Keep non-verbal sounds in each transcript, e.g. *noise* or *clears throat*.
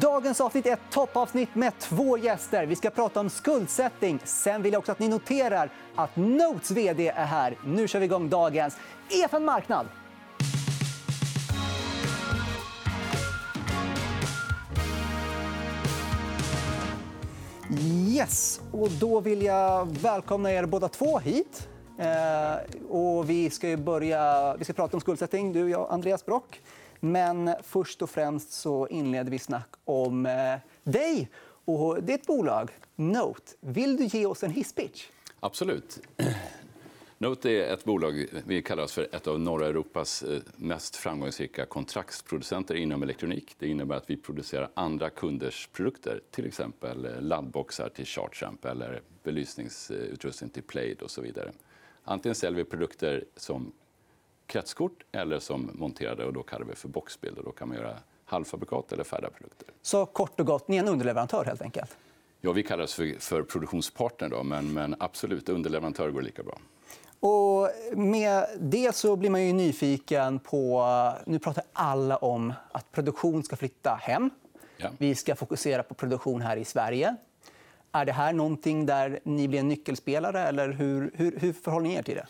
Dagens avsnitt är ett toppavsnitt med två gäster. Vi ska prata om skuldsättning. Sen vill jag också att ni noterar att Notes vd är här. Nu kör vi igång dagens EFN Marknad. Yes, och då vill jag välkomna er båda två hit. Eh, och vi ska börja vi ska prata om skuldsättning, du och jag, Andreas Brock. Men först och främst så inleder vi snack om eh, dig och ditt bolag Note. Vill du ge oss en hisspitch? Absolut. *clears throat* Note är ett bolag vi kallar oss för ett av norra Europas eh, mest framgångsrika kontraktsproducenter inom elektronik. Det innebär att vi producerar andra kunders produkter, till exempel eh, laddboxar till ChargeAmp eller belysningsutrustning till Plaid och så vidare. Antingen säljer vi produkter som kretskort eller som monterade och då kallar vi för boxbild. Och då kan man göra halvfabrikat eller färdiga produkter. Så kort och gott, ni är en underleverantör helt enkelt? Ja, vi kallar oss för, för produktionspartner, då, men, men absolut, underleverantör går lika bra. Och med det så blir man ju nyfiken på... Nu pratar alla om att produktion ska flytta hem. Ja. Vi ska fokusera på produktion här i Sverige. Är det här någonting där ni blir en nyckelspelare? eller Hur, hur, hur förhåller ni er till det?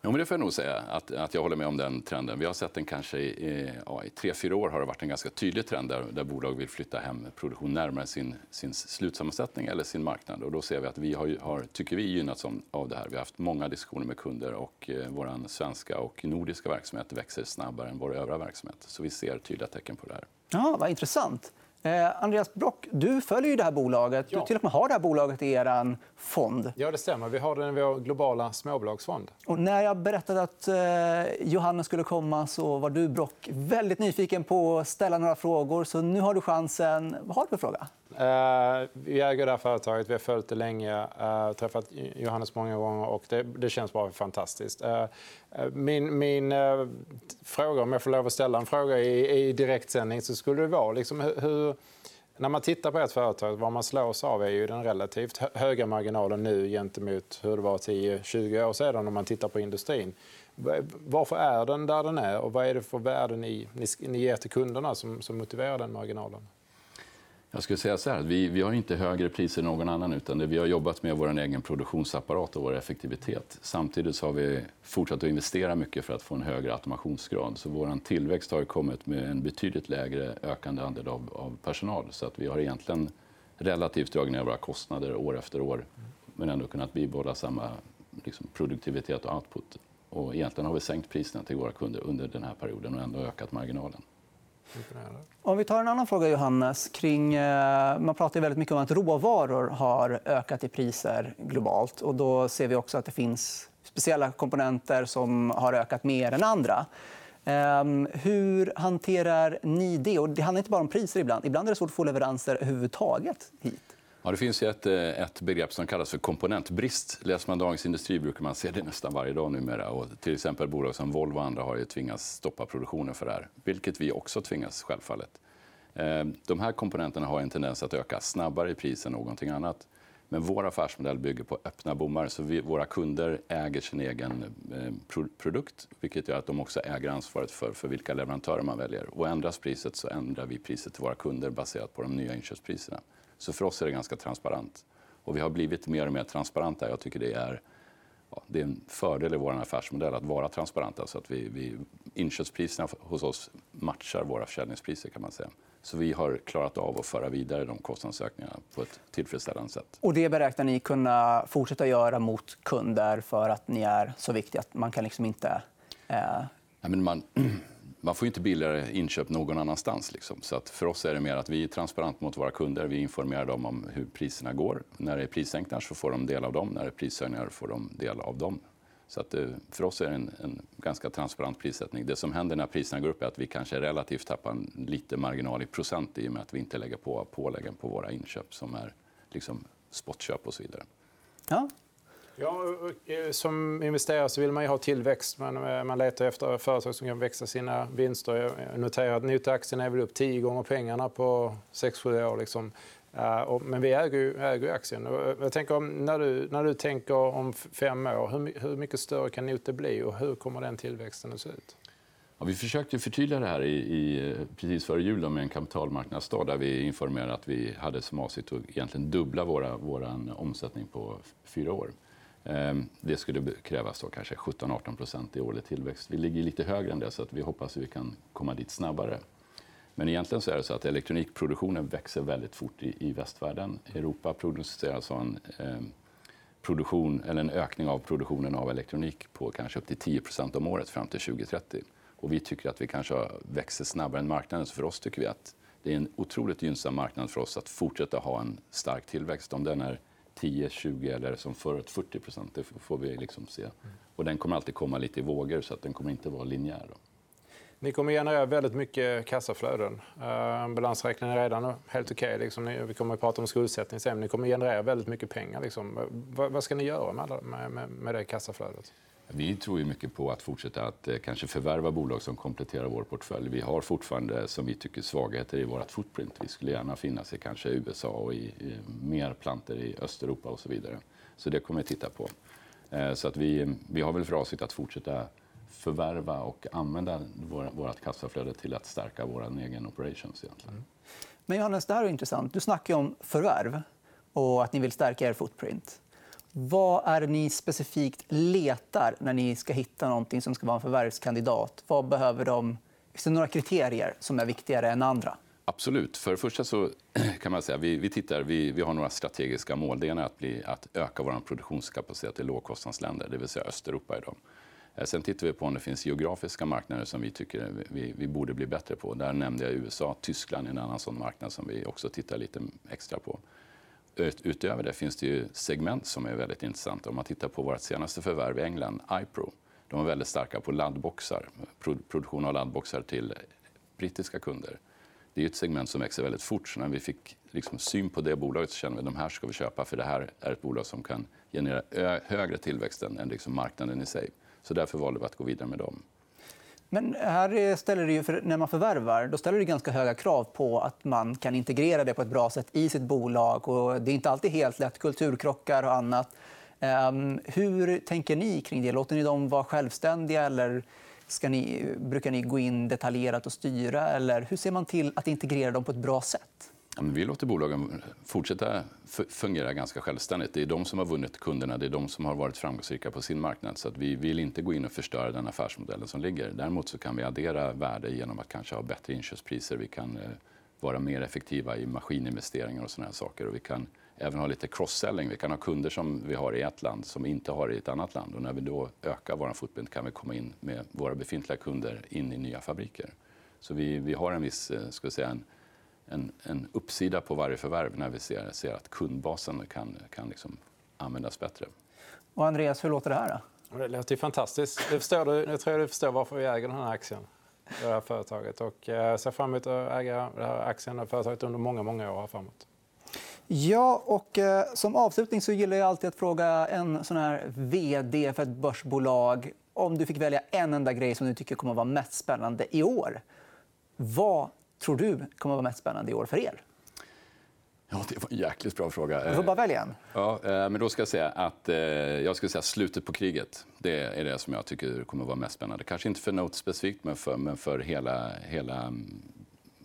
Ja, men det får jag nog säga att, att jag håller med om den trenden. Vi har sett den kanske i, ja, i tre, fyra år har det varit en ganska tydlig trend där, där bolag vill flytta hem produktion närmare sin, sin slutsammansättning eller sin marknad. Och då ser vi att vi har, har tycker vi, gynnats av det här. Vi har haft många diskussioner med kunder och eh, vår svenska och nordiska verksamhet växer snabbare än vår övriga verksamhet. Så vi ser tydliga tecken på det här. Ja, vad intressant. Eh, Andreas Brock, du följer ju det här bolaget. Ja. Du till och med har det här bolaget i er fond. Ja, det stämmer. Vi har den i vår globala småbolagsfond. Och när jag berättade att eh, Johannes skulle komma så var du, Brock, väldigt nyfiken på att ställa några frågor. Så nu har du chansen. Vad har du för fråga? Eh, vi äger det här företaget. Vi har följt det länge. Uh, träffat Johannes många gånger. och Det, det känns bara fantastiskt. Eh, min, min fråga, om jag får lov att ställa en fråga i, i direktsändning så skulle det vara liksom, hur, när man tittar på ett företag, vad man slås av är ju den relativt höga marginalen nu gentemot hur det var 10-20 år sedan om man tittar på industrin. Varför är den där den är och vad är det för värden ni, ni, ni ger till kunderna som, som motiverar den marginalen? Jag skulle säga så här, vi, vi har inte högre priser än någon annan. utan det, Vi har jobbat med vår egen produktionsapparat och vår effektivitet. Samtidigt så har vi fortsatt att investera mycket för att få en högre automationsgrad. Så vår tillväxt har kommit med en betydligt lägre ökande andel av, av personal. Så att vi har egentligen relativt dragit ner våra kostnader år efter år men ändå kunnat bibehålla samma liksom, produktivitet och output. Och egentligen har vi sänkt priserna till våra kunder under den här perioden och ändå ökat marginalen. Om vi tar en annan fråga, Johannes. Kring, eh, man pratar väldigt mycket om att råvaror har ökat i priser globalt. Och då ser vi också att det finns speciella komponenter som har ökat mer än andra. Ehm, hur hanterar ni det? Och det handlar inte bara om priser. ibland. Ibland är det svårt att få leveranser överhuvudtaget hit. Ja, det finns ett, eh, ett begrepp som kallas för komponentbrist. Läser man Dagens Industri brukar man se det nästan varje dag numera. Och till exempel bolag som Volvo och andra har ju tvingats stoppa produktionen för det här. Vilket vi också tvingas, självfallet. Eh, de här komponenterna har en tendens att öka snabbare i pris än någonting annat. Men vår affärsmodell bygger på öppna bommar. Så vi, våra kunder äger sin egen eh, produkt vilket gör att de också äger ansvaret för, för vilka leverantörer man väljer. Och ändras priset så ändrar vi priset till våra kunder baserat på de nya inköpspriserna. Så för oss är det ganska transparent. Och vi har blivit mer och mer transparenta. Jag tycker det är, ja, det är en fördel i vår affärsmodell att vara transparenta. Så att vi, vi, inköpspriserna hos oss matchar våra försäljningspriser. Kan man säga. Så vi har klarat av att föra vidare de kostnadsökningarna på ett tillfredsställande sätt. Och det beräknar ni kunna fortsätta göra mot kunder för att ni är så viktiga att man kan liksom inte... Eh... Ja, men man *clears throat* man får inte billigare inköp någon annanstans. Liksom. Så att för oss är det mer att vi är transparenta mot våra kunder. Vi informerar dem om hur priserna går. När det är prissänkningar så får de del av dem. När det är prishöjningar får de del av dem. Så att eh, för oss är det en, en, ganska transparent prissättning. Det som händer när priserna går upp är att vi kanske relativt tappar en lite marginal i procent i och med att vi inte lägger på påläggen på våra inköp som är liksom spotköp och så vidare. Ja, Ja, eh, som investerare så vill man ha tillväxt. Man, eh, man letar efter företag som kan växa sina vinster. Jag eh, noterar att notaaktien är väl upp tio gånger pengarna på 6-7 år. Liksom. Men vi äger ju, äger aktien. Jag tänker om, när, du, när du tänker om fem år, hur, hur mycket större kan Nota bli och hur kommer den tillväxten att se ut? Ja, vi försökte förtydliga det här i, i, precis före jul med en kapitalmarknadsdag där vi informerade att vi hade som avsikt att egentligen dubbla vår omsättning på fyra år. Ehm, det skulle krävas då kanske 17-18 procent i årlig tillväxt. Vi ligger lite högre än det, så att vi hoppas att vi kan komma dit snabbare. Men egentligen så är det så att elektronikproduktionen växer väldigt fort i, i västvärlden. Europa producerar alltså en, eh, produktion, eller en ökning av produktionen av elektronik på kanske upp till 10 om året fram till 2030. Och vi tycker att vi kanske växer snabbare än marknaden. Så för oss tycker vi att det är en otroligt gynnsam marknad för oss att fortsätta ha en stark tillväxt. Om den är 10, 20 eller som förut 40 procent. Det får vi liksom se. Och den kommer alltid komma lite i vågor så att den kommer inte vara linjär. Då. Ni kommer generera väldigt mycket kassaflöden. Uh, balansräkningen är redan helt okej. Okay. Liksom, vi kommer att prata om skuldsättning sen. Ni kommer generera väldigt mycket pengar. Liksom. Eh, vad, ska ni göra med, med, med det kassaflödet? Vi tror ju mycket på att fortsätta att eh, kanske förvärva bolag som kompletterar vår portfölj. Vi har fortfarande, som vi tycker, svagheter i vårt footprint. Vi skulle gärna finnas i kanske USA och i, i mer planter i Östeuropa och så vidare. Så det kommer vi titta på. Eh, så att vi, vi har väl för avsikt att fortsätta förvärva och använda vårt kassaflöde till att stärka vår egen operations. Egentligen. Mm. Men Johannes, det här är intressant. Du snackar om förvärv och att ni vill stärka er footprint. Vad är det ni specifikt letar när ni ska hitta någonting som ska vara en förvärvskandidat? Vad behöver de? Finns det några kriterier som är viktigare än andra? Absolut. För det första så *clears throat* kan man säga vi, vi tittar, vi, vi har några strategiska mål. Det ena är att, bli, att öka vår produktionskapacitet i lågkostnadsländer, det vill säga Östeuropa. Idag. Eh, sen tittar vi på om det finns geografiska marknader som vi tycker vi, vi borde bli bättre på. Där nämnde jag USA. Tyskland är en annan sån marknad som vi också tittar lite extra på. Utöver det finns det ju segment som är väldigt intressanta. Om man tittar på vårt senaste förvärv i England, iPro. De är väldigt starka på laddboxar, produktion av laddboxar till brittiska kunder. Det är ett segment som växer väldigt fort. Så när vi fick liksom syn på det bolaget så kände vi att de här ska vi köpa för det här är ett bolag som kan generera högre tillväxt än liksom marknaden i sig. Så därför valde vi att gå vidare med dem. Men här ställer det ju, för när man förvärvar då ställer det ganska höga krav på att man kan integrera det på ett bra sätt i sitt bolag. Och det är inte alltid helt lätt. Kulturkrockar och annat. Um, hur tänker ni kring det? Låter ni dem vara självständiga? Eller ska ni, brukar ni gå in detaljerat och styra? Eller hur ser man till att integrera dem på ett bra sätt? Vi låter bolagen fortsätta fungera ganska självständigt. Det är de som har vunnit kunderna, det är de som har varit framgångsrika på sin marknad. Så att vi vill inte gå in och förstöra den affärsmodellen som ligger. Däremot så kan vi addera värde genom att kanske ha bättre inköpspriser. Vi kan eh, vara mer effektiva i maskininvesteringar och såna saker. Och vi kan även ha lite cross-selling. Vi kan ha kunder som vi har i ett land som vi inte har i ett annat land. Och när vi då ökar vår footprint kan vi komma in med våra befintliga kunder in i nya fabriker. Så vi, vi har en viss, eh, ska säga, en, en, en uppsida på varje förvärv när vi ser, ser att kundbasen kan, kan liksom användas bättre. Och Andreas, hur låter det här? Då? Det låter fantastiskt. Jag, förstår, jag tror du förstår varför vi äger den här aktien. Det här företaget. Och jag eh, ser fram emot att äga den här aktien och företaget under många, många år framåt. Ja, och eh, som avslutning så gillar jag alltid att fråga en sån här vd för ett börsbolag om du fick välja en enda grej som du tycker kommer att vara mest spännande i år. Vad tror du kommer att vara mest spännande i år för er? Ja, det var en jäkligt bra fråga. Du får bara välja en. Ja, eh, men då ska jag säga att eh, jag ska säga slutet på kriget. Det är det som jag tycker kommer att vara mest spännande. Kanske inte för Note specifikt, men för, men för hela, hela mm,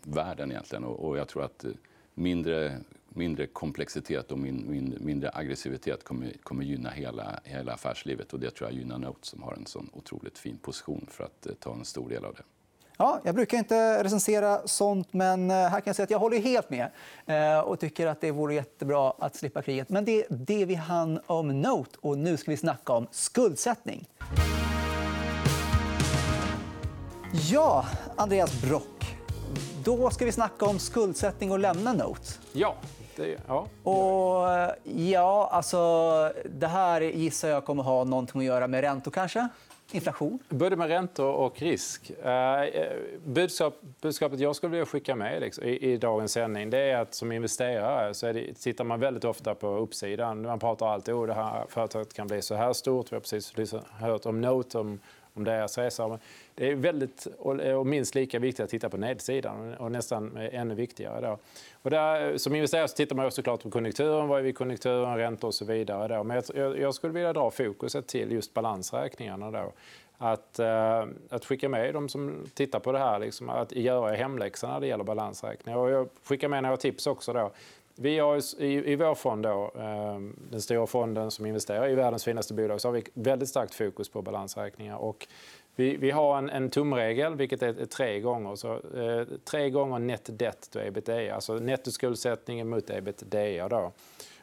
världen egentligen. Och, jag tror att mindre, mindre komplexitet och min, min, mindre aggressivitet kommer, kommer gynna hela, hela affärslivet. Och det tror jag gynnar Note som har en sån otroligt fin position för att eh, ta en stor del av det. Ja, jag brukar inte recensera sånt, men eh, här kan jag säga att jag håller helt med eh, och tycker att det vore jättebra att slippa kriget. Men det är det vi hann om Note. Och nu ska vi snacka om skuldsättning. Ja, Andreas Brock. Då ska vi snacka om skuldsättning och lämna Note. Ja. Det, ja. Och, eh, ja, alltså, det här gissar jag kommer ha någonting att göra med räntor, kanske? Inflation? Både med räntor och risk. Eh, eh, budskap, budskapet jag skulle vilja skicka med liksom, i, i, dagens sändning det är att som investerare så det, tittar man väldigt ofta på uppsidan. Man pratar alltid om oh, det här företaget kan bli så här stort. Vi har precis hört om Note, om, om deras resa. Det är väldigt, och minst lika viktigt att titta på nedsidan och nästan ännu viktigare. Då. Och där, som investerare så tittar man såklart på konjunkturen, vad är vi i konjunkturen, räntor och så vidare. Då. Men jag, jag, skulle vilja dra fokuset till just balansräkningarna. Då. att, eh, att skicka med de som tittar på det här, liksom, att göra hemläxan när det gäller balansräkningar. Och jag skickar med några tips också. Då. Vi har i, i vår fond, då, ehm, den stora fonden som investerar i världens finaste bolag, så har vi väldigt starkt fokus på balansräkningar. Och vi, vi har en, en tumregel, vilket är, är tre gånger. Så, eh, tre gånger net debt to ebitda, alltså nettoskuldsättningen mot ebitda. Då.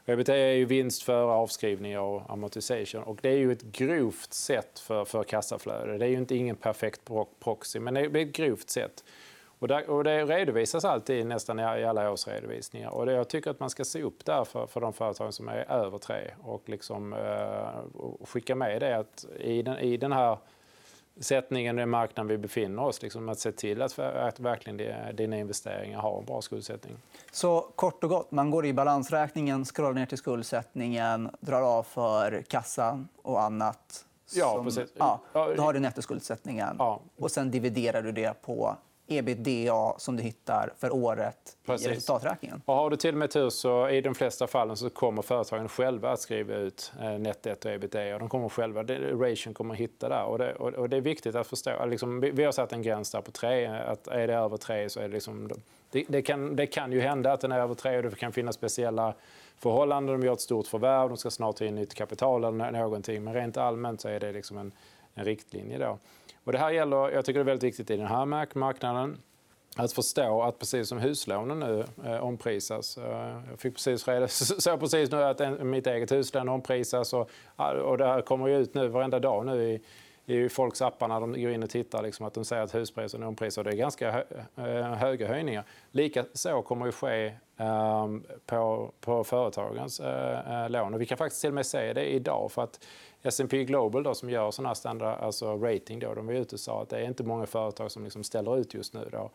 Ebitda är ju vinst före avskrivningar och amortisation. Och det är ju ett grovt sätt för, för kassaflöde. Det är ju inte ingen perfekt proxy, men det är ett grovt sätt. Och, där, och det redovisas alltid nästan i alla årsredovisningar. Och det, jag tycker att man ska se upp där för, för de företag som är över tre och liksom, eh, och skicka med det att i den, i den här sättningen i marknaden vi befinner oss. Liksom att se till att, att verkligen dina investeringar har en bra skuldsättning. Så kort och gott, man går i balansräkningen, scrollar ner till skuldsättningen, drar av för kassa och annat. Som, ja, precis. Ja, då har du nettoskuldsättningen. Ja. Och sen dividerar du det på ebitda som du hittar för året Precis. i resultaträkningen. Och har du till och med tur så i de flesta fallen så kommer företagen själva att skriva ut eh, netto och ebitda. De kommer själva, ration kommer att hitta där. Och det, och, det är viktigt att förstå. Liksom, vi har satt en gräns där på tre. Att är det över tre så är det liksom... Det, det, kan, det kan ju hända att den är över tre och det kan finnas speciella förhållanden. De gör ett stort förvärv, de ska snart in nytt kapital eller någonting. Men rent allmänt så är det liksom en, en riktlinje. Då. Och det här gäller, jag tycker det är väldigt viktigt i den här marknaden att förstå att precis som huslånen nu eh, omprisas. Eh, jag fick precis reda, *laughs* såg precis nu att en, mitt eget huslån omprisas och, eh, och det här kommer ut nu varenda dag nu i, i folks appar när de går in och tittar liksom, att de säger att huspriserna och omprisade. Det är ganska hö, eh, höga höjningar. Likaså kommer det ske ehm, på, på företagens uh, lån. Och vi kan faktiskt till och med se det idag. för att S&P Global då, som gör såna här standard, alltså rating, då, de var ute och sa att det är inte många företag som liksom ställer ut just nu. Då.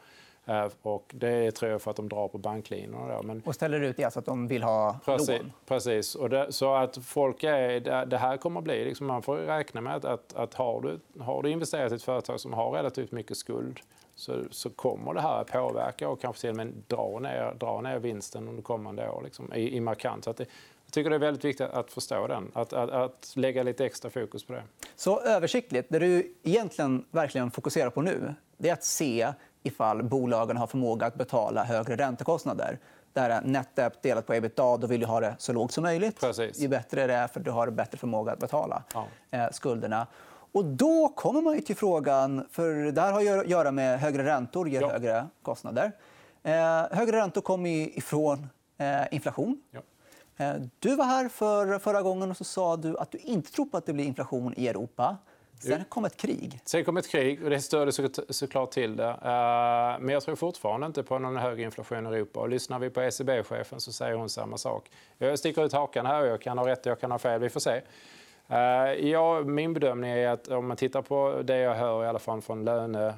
Uh, och det tror jag för att de drar på banklinorna. Då. Men... Och ställer ut det alltså att de vill ha precis, lån? Precis. Och det, så att folk är, det här kommer att bli... Liksom, man får räkna med att, att, att har, du, har du investerat i ett företag som har relativt mycket skuld så, så kommer det här att påverka och kanske till och med dra ner, dra ner vinsten under kommande år liksom, i, i markant. Så att det, jag tycker det är väldigt viktigt att förstå den, att, att, att, lägga lite extra fokus på det. Så översiktligt, det du egentligen verkligen fokuserar på nu det är att se ifall bolagen har förmåga att betala högre räntekostnader. Där är net debt delat på ebitda. Då vill du ha det så lågt som möjligt. Precis. Ju bättre det är, för du har bättre förmåga att betala ja. eh, skulderna. Och då kommer man till frågan, för det här har att göra med högre räntor ger ja. högre kostnader. Eh, högre räntor kommer ifrån eh, inflation. Ja. Eh, du var här för förra gången och så sa du att du inte tror på att det blir inflation i Europa. Sen kom ett krig. Sen kom ett krig och det störde såklart till det. Eh, men jag tror fortfarande inte på någon högre inflation i Europa. Och lyssnar vi på ECB-chefen så säger hon samma sak. Jag sticker ut hakan här. Jag kan ha rätt jag kan ha fel. Vi får se. Eh, ja, min bedömning är att om man tittar på det jag hör i alla fall från löne,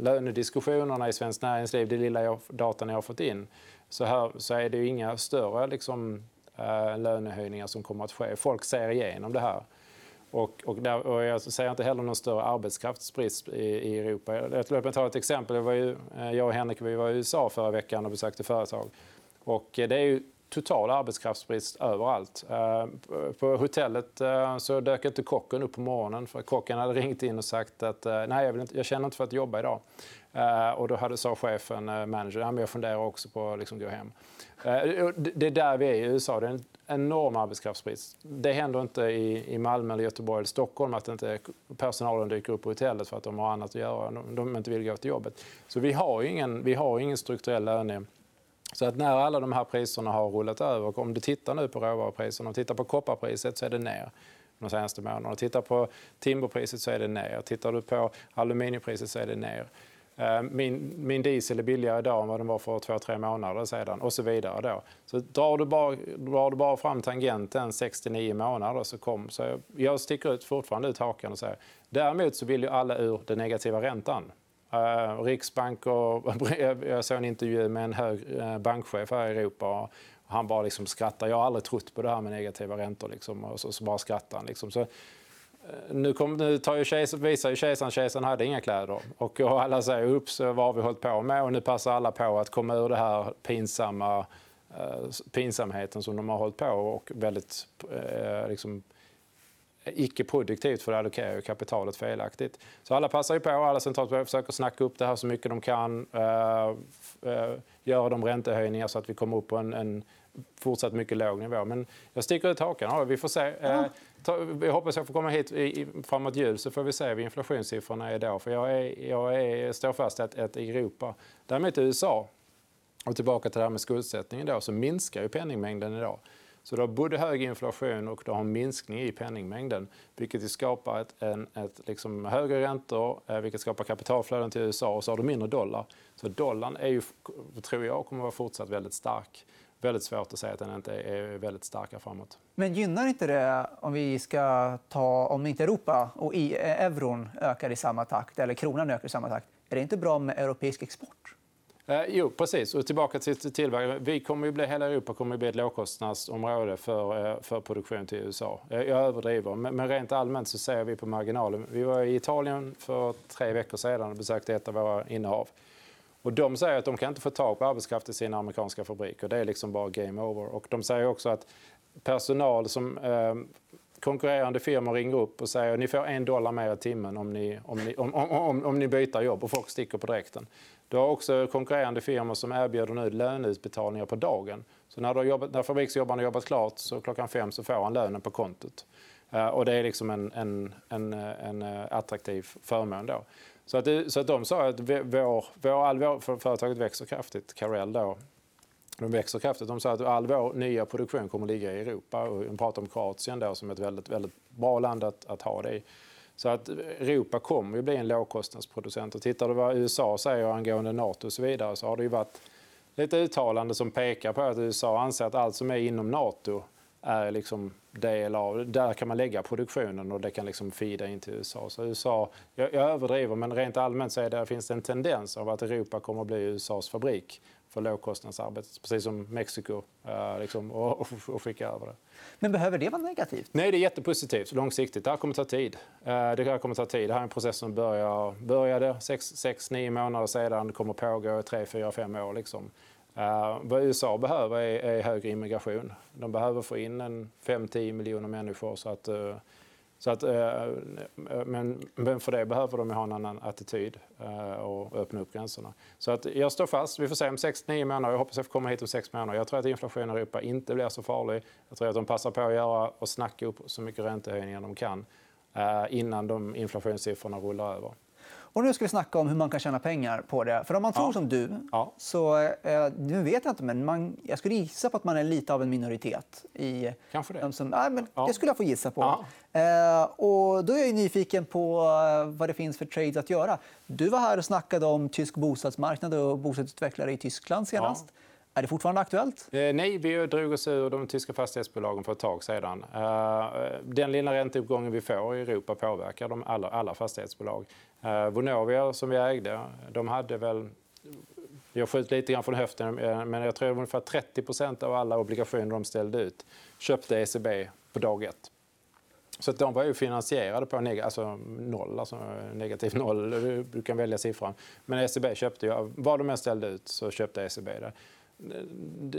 lönediskussionerna i Svenskt Näringsliv, det lilla datan jag har fått in, så, här, så är det inga större liksom, eh, lönehöjningar som kommer att ske. Folk ser igenom det här. Och, och, där, och jag alltså säger inte heller någon större arbetskraftsbrist i, i Europa. Låt mig ta ett exempel. Jag, var ju, eh, jag och Henrik vi var i USA förra veckan och besökte företag. Och eh, det är ju total arbetskraftsbrist överallt. Eh, på hotellet så dök inte kocken upp på morgonen för kocken hade ringt in och sagt att nej, jag, inte, jag känner inte för att jobba idag. Eh, och då hade, sa chefen, eh, managern, jag funderar också på att liksom gå hem. Eh, det är där vi är i USA. Det är en enorm arbetskraftsbrist. Det händer inte i Malmö, eller Göteborg eller Stockholm att inte personalen dyker upp på hotellet för att de har annat att göra. De inte vill gå till jobbet. Så vi har ingen, vi har ingen strukturell löne. Så att när alla de här priserna har rullat över, och om du tittar nu på råvarupriserna och tittar på kopparpriset så är det ner de senaste månaderna. Tittar på timberpriset så är det ner. Tittar du på aluminiumpriset så är det ner. Eh, min, min diesel är billigare idag än vad den var för två, tre månader sedan och så vidare. Då. Så drar du bara, drar du bara fram tangenten 69 månader så kom... Så jag, jag sticker ut, fortfarande ut hakan och säger däremot så vill ju alla ur den negativa räntan. Uh, Riksbank och... *laughs* Jag såg en intervju med en hög eh, bankchef här i Europa. Och han bara liksom skrattar. Jag har aldrig trott på det här med negativa räntor. Liksom, och så, så bara skrattar han. Liksom. Så, Eh, nu, kom, nu tar ju kejs, visar ju kejsaren att kejsaren hade inga kläder. Och, och alla säger upp vad har vi hållit på med? Och nu passar alla på att komma ur det här pinsamma, eh, pinsamheten som de har hållit på och väldigt eh, liksom, icke produktivt för det allokerar ju kapitalet felaktigt. Så alla passar ju på, alla centralbanker försöker snacka upp det här så mycket de kan. Eh, eh, göra de räntehöjningar så att vi kommer upp på en, en fortsatt mycket låg nivå. Men jag sticker ut hakan. Ja, vi får se. Eh, jag hoppas jag får komma hit i, framåt jul så får vi se vad inflationssiffrorna är då. För jag, är, jag är, står fast att, att i Europa, däremot i USA, och tillbaka till det här med skuldsättningen då, så minskar ju penningmängden idag. Så du har både hög inflation och du har en minskning i penningmängden vilket skapar ett, en, ett liksom högre räntor, eh, vilket skapar kapitalflöden till USA och så har du mindre dollar. Så dollarn är ju, tror jag kommer att vara fortsatt väldigt stark. Väldigt svårt att säga att den inte är väldigt stark framåt. Men gynnar inte det om vi ska ta, om inte Europa och euron ökar i samma takt eller kronan ökar i samma takt, är det inte bra med europeisk export? Eh, jo, precis. Och tillbaka till tillverkningen. Vi kommer bli, hela Europa kommer att bli ett lågkostnadsområde för, eh, för produktion till USA. Jag överdriver, men, men rent allmänt så ser vi på marginalen. Vi var i Italien för tre veckor sedan och besökte ett av våra innehav. Och de säger att de kan inte få tag på arbetskraft i sina amerikanska fabriker. Det är liksom bara game over. Och de säger också att personal som eh, konkurrerande firmor ringer upp och säger att ni får en dollar mer i timmen om ni, om ni, om, om, om, om ni byter jobb och folk sticker på direkten. Du har också konkurrerande firmor som erbjuder nu löneutbetalningar på dagen. Så när, du jobbat, när fabriksjobbaren har jobbat klart så klockan fem så får han lönen på kontot. Eh, och det är liksom en, en, en, eh, en eh, attraktiv förmån. Då. Så, att det, så att de sa att vår, vår, all vår, för företaget växer kraftigt, Carell då, de växer kraftigt. De sa att all vår nya produktion kommer att ligga i Europa. Och de pratar om Kroatien då, som ett väldigt, väldigt bra land att, att ha det i. Så att Europa kommer att bli en lågkostnadsproducent. Och tittar du vad USA säger angående Nato och så vidare så har det ju varit lite uttalande som pekar på att USA anser att allt som är inom Nato är liksom del av... Där kan man lägga produktionen och det kan liksom fida in till USA. Så USA jag, jag överdriver, men rent allmänt så är det, finns det en tendens av att Europa kommer att bli USAs fabrik för lågkostnadsarbete, precis som Mexiko, uh, liksom, och, och, och skicka över det. Men behöver det vara negativt? Nej, det är jättepositivt långsiktigt. Det här kommer att ta tid. Uh, det här kommer att ta tid. Det här är en process som börjar, började 6-9 månader sedan, kommer pågå i 3, 4, 5 år. Liksom. Uh, vad USA behöver är, är högre immigration. De behöver få in 5-10 miljoner människor. Så att, uh, så att, uh, men, men, för det behöver de ha en annan attityd och öppna upp gränserna. Så att jag står fast. Vi får se om 6-9 månader. Jag hoppas jag får komma hit om 6 månader. Jag tror att inflationen i Europa inte blir så farlig. Jag tror att de passar på att göra och snacka upp så mycket räntehöjningar de kan innan de inflationssiffrorna rullar över. Och nu ska vi snacka om hur man kan tjäna pengar på det. För om man tror ja. som du, ja. så... Eh, nu vet jag inte, men man, jag skulle gissa på att man är lite av en minoritet. I, Kanske det. Som, nej, men ja. Det skulle jag få gissa på. Eh, och då är jag nyfiken på eh, vad det finns för trades att göra. Du var här och snackade om tysk bostadsmarknad och bostadsutvecklare i Tyskland senast. Är det fortfarande aktuellt? Eh, nej, vi drog oss ur de tyska fastighetsbolagen för ett tag sedan. Eh, den lilla ränteuppgången vi får i Europa påverkar de alla, alla fastighetsbolag. Eh, Vonovia, som vi ägde, de hade väl... Jag skjuter lite grann från höften, eh, men jag tror att ungefär 30% av alla obligationer de ställde ut köpte ECB på dag ett. Så de var ju finansierade på neg alltså noll, alltså negativ noll. Du kan välja siffran. Men ECB köpte ju, vad de än ställde ut så köpte ECB det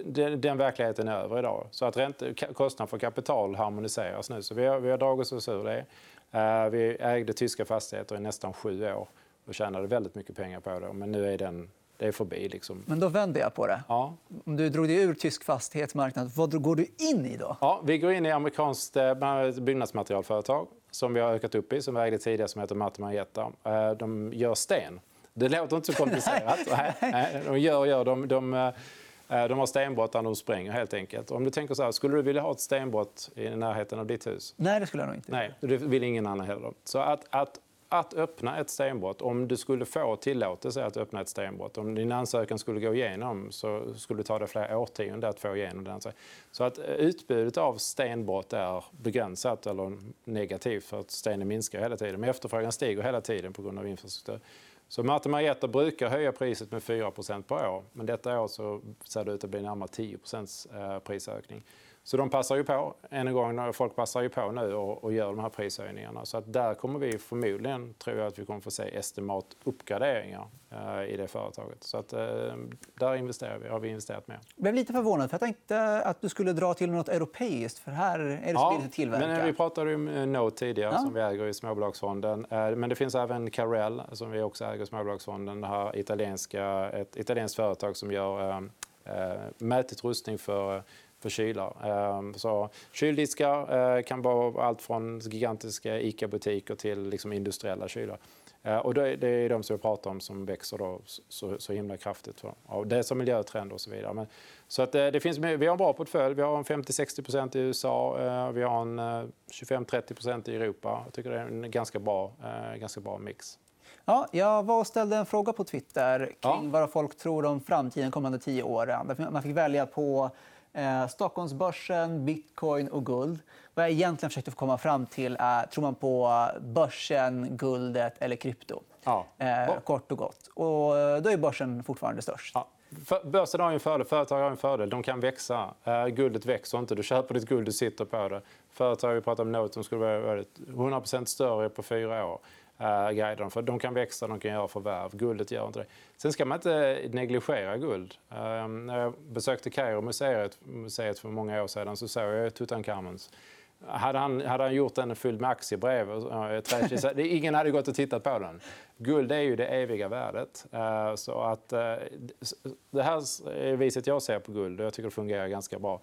den, den verkligheten är över idag. Så att ränte, kostnaden för kapital harmoniseras nu. Så vi har, vi har dragit oss ur det. Uh, vi ägde tyska fastigheter i nästan sju år och tjänade väldigt mycket pengar på det. Men nu är den det är förbi. Liksom. Men då vänder jag på det. Ja. Om du drog dig ur tysk fastighetsmarknad, vad går du in i då? Ja, vi går in i amerikanskt eh, byggnadsmaterialföretag som vi har ökat upp i, som vi ägde tidigare, som heter Martin Marietta. Eh, de gör sten. Det låter inte så komplicerat. *laughs* de gör och gör. De, de, Eh, de har stenbrott där de spränger helt enkelt. Om du tänker så här, skulle du vilja ha ett stenbrott i närheten av ditt hus? Nej, det skulle jag nog inte. Nej, det vill ingen annan heller. Så att, att, att öppna ett stenbrott, om du skulle få tillåtelse att öppna ett stenbrott, om din ansökan skulle gå igenom så skulle det ta dig flera årtionden att få igenom den. Så att eh, utbudet av stenbrott är begränsat eller negativt för att stenen minskar hela tiden. Men efterfrågan stiger hela tiden på grund av infrastruktur. Så Martin Marietta brukar höja priset med 4% per år. Men detta år så ser det ut att bli närmare 10 eh, prisökning. Så de passar ju på, än en gång, folk passar ju på nu och, och gör de här prishöjningarna. Så att där kommer vi förmodligen, tror jag, att vi kommer få se estimat-uppgraderingar eh, i det företaget. Så att, eh, där investerar vi, har vi investerat mer. Jag blev lite förvånad, för jag tänkte att du skulle dra till något europeiskt, för här är det ja, tillverka. Men vi pratade om eh, Note tidigare, ja. som vi äger i småbolagsfonden. Eh, men det finns även Carell, som vi också äger i småbolagsfonden. Det här italienska, ett italienskt företag som gör eh, eh mätutrustning för för kylar. Ehm, så kyldiskar eh, kan vara allt från gigantiska ICA-butiker till liksom industriella kylar. Eh, och det är de som vi pratar om som växer då så, så himla kraftigt. Det är som miljötrend och så vidare. Men, så att eh, det finns, vi har en bra portfölj. Vi har en 50-60% i USA. Vi har en 25-30% i Europa. Jag tycker det är en ganska bra, ganska bra mix. Ja, jag var och ställde en fråga på Twitter kring ja. vad folk tror om framtiden kommande tio åren. Man fick välja på eh, Stockholmsbörsen, bitcoin och guld. Vad jag egentligen försökte komma fram till är tror man på börsen, guldet eller krypto. Ja. Eh, kort och gott. Och eh, då är börsen fortfarande störst. Ja. Börsen har en fördel, företag har en fördel. De kan växa. Uh, guldet växer inte. Du köper ditt guld, du sitter på det. Företag, vi pratar om Note, som skulle vara 100% större på fyra år uh, guiderna. För de kan växa, de kan göra förvärv. Guldet gör inte det. Sen ska man inte negligera guld. Uh, när jag besökte Kairo museet, museet för många år sedan så såg jag Tutankhamons. Hade han, hade han gjort den fylld med aktiebrev, uh, ingen hade gått och tittat på den. Guld är ju det eviga värdet. Eh, så att, eh, det här är viset jag ser på guld och jag tycker det fungerar ganska bra.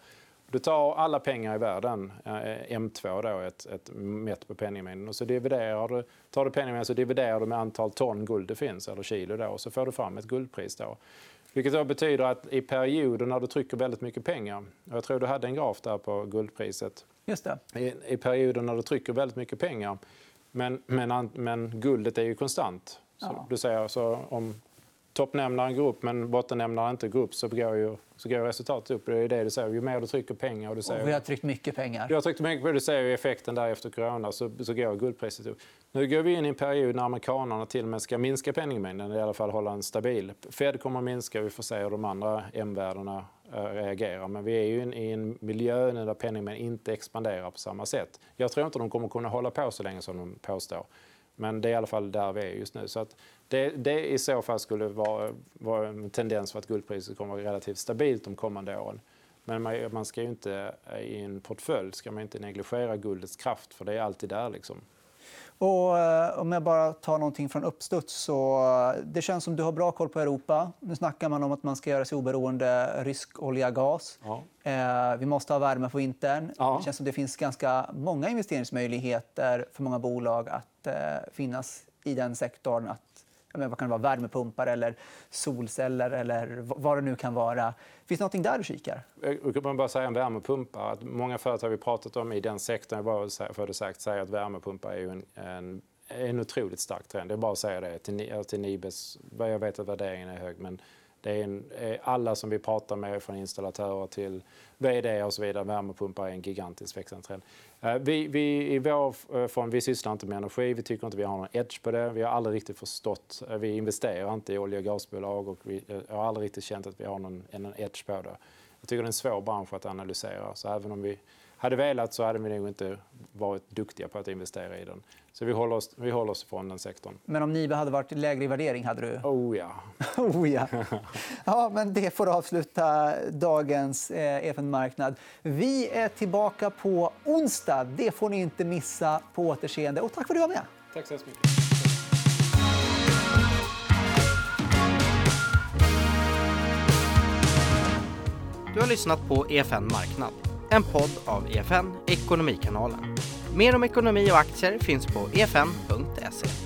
Du tar alla pengar i världen, eh, M2 då, ett, ett mätt på penningmängden, och så dividerar du, tar du penningmängden så dividerar du med antal ton guld det finns, eller kilo då, och så får du fram ett guldpris då. Vilket då betyder att i perioder när du trycker väldigt mycket pengar, och jag tror du hade en graf där på guldpriset. Just det. I, i perioder när du trycker väldigt mycket pengar, men, men, men guldet är ju konstant. Så ja. du säger, så om toppnämnaren går upp men bottennämnaren inte går upp så går, ju, så går resultatet upp. Det är det du säger. Ju mer du trycker pengar... Och du säger, och vi har tryckt mycket pengar. Du har tryckt mycket pengar. Du ser ju effekten där efter corona så, så går guldpriset upp. Nu går vi in i en period när amerikanerna till och med ska minska penningmängden, i alla fall hålla en stabil. Fed kommer att minska, vi får se hur de andra M-värdena äh, reagerar. Men vi är ju i en miljö där penningmängden inte expanderar på samma sätt. Jag tror inte de kommer kunna hålla på så länge som de påstår. Men det är i alla fall där vi är just nu. Så att det, det i så fall skulle vara, vara en tendens för att guldpriset kommer att vara relativt stabilt de kommande åren. Men man, man ska inte i en portfölj ska man inte negligera guldets kraft för det är alltid där. Liksom. Och, eh, om jag bara tar någonting från uppstuds. Så, eh, det känns som du har bra koll på Europa. Nu snackar man om att man ska göra sig oberoende rysk olja och gas. Ja. Eh, vi måste ha värme på vintern. Ja. Det känns som det finns ganska många investeringsmöjligheter för många bolag att eh, finnas i den sektorn. Att men vad kan det vara, värmepumpar eller solceller eller vad det nu kan vara. Finns det någonting där du kikar? Eh, jag kan bara säga om värmepumpar. Att många företag vi pratat om i den sektorn, jag för det sagt, säger att värmepumpar är en, en, en otroligt stark trend. Det är bara att säga det till, till Nibes. Jag vet att värderingen är hög, men det är en, eh, alla som vi pratar med, från installatörer till vd och så vidare, värmepumpar är en gigantisk växande trend. Eh, vi, vi, I vår eh, form, vi sysslar inte med energi, vi tycker inte vi har någon edge på det. Vi har aldrig riktigt förstått, vi investerar inte i olje och gasbolag och vi har aldrig riktigt känt att vi har någon, någon edge på det. Jag tycker det är en svår bransch att analysera. Så även om vi hade velat så hade vi nog inte varit duktiga på att investera i den. Så vi håller oss, vi håller oss från den sektorn. Men om Nibe hade varit lägre i värdering? hade du... Oh ja. *laughs* oh, ja. ja men det får avsluta dagens eh, EFN-marknad. Vi är tillbaka på onsdag. Det får ni inte missa. På återseende. Och tack för att du var med. Tack så mycket. Du har lyssnat på EFN Marknad, en podd av EFN Ekonomikanalen. Mer om ekonomi och aktier finns på efn.se.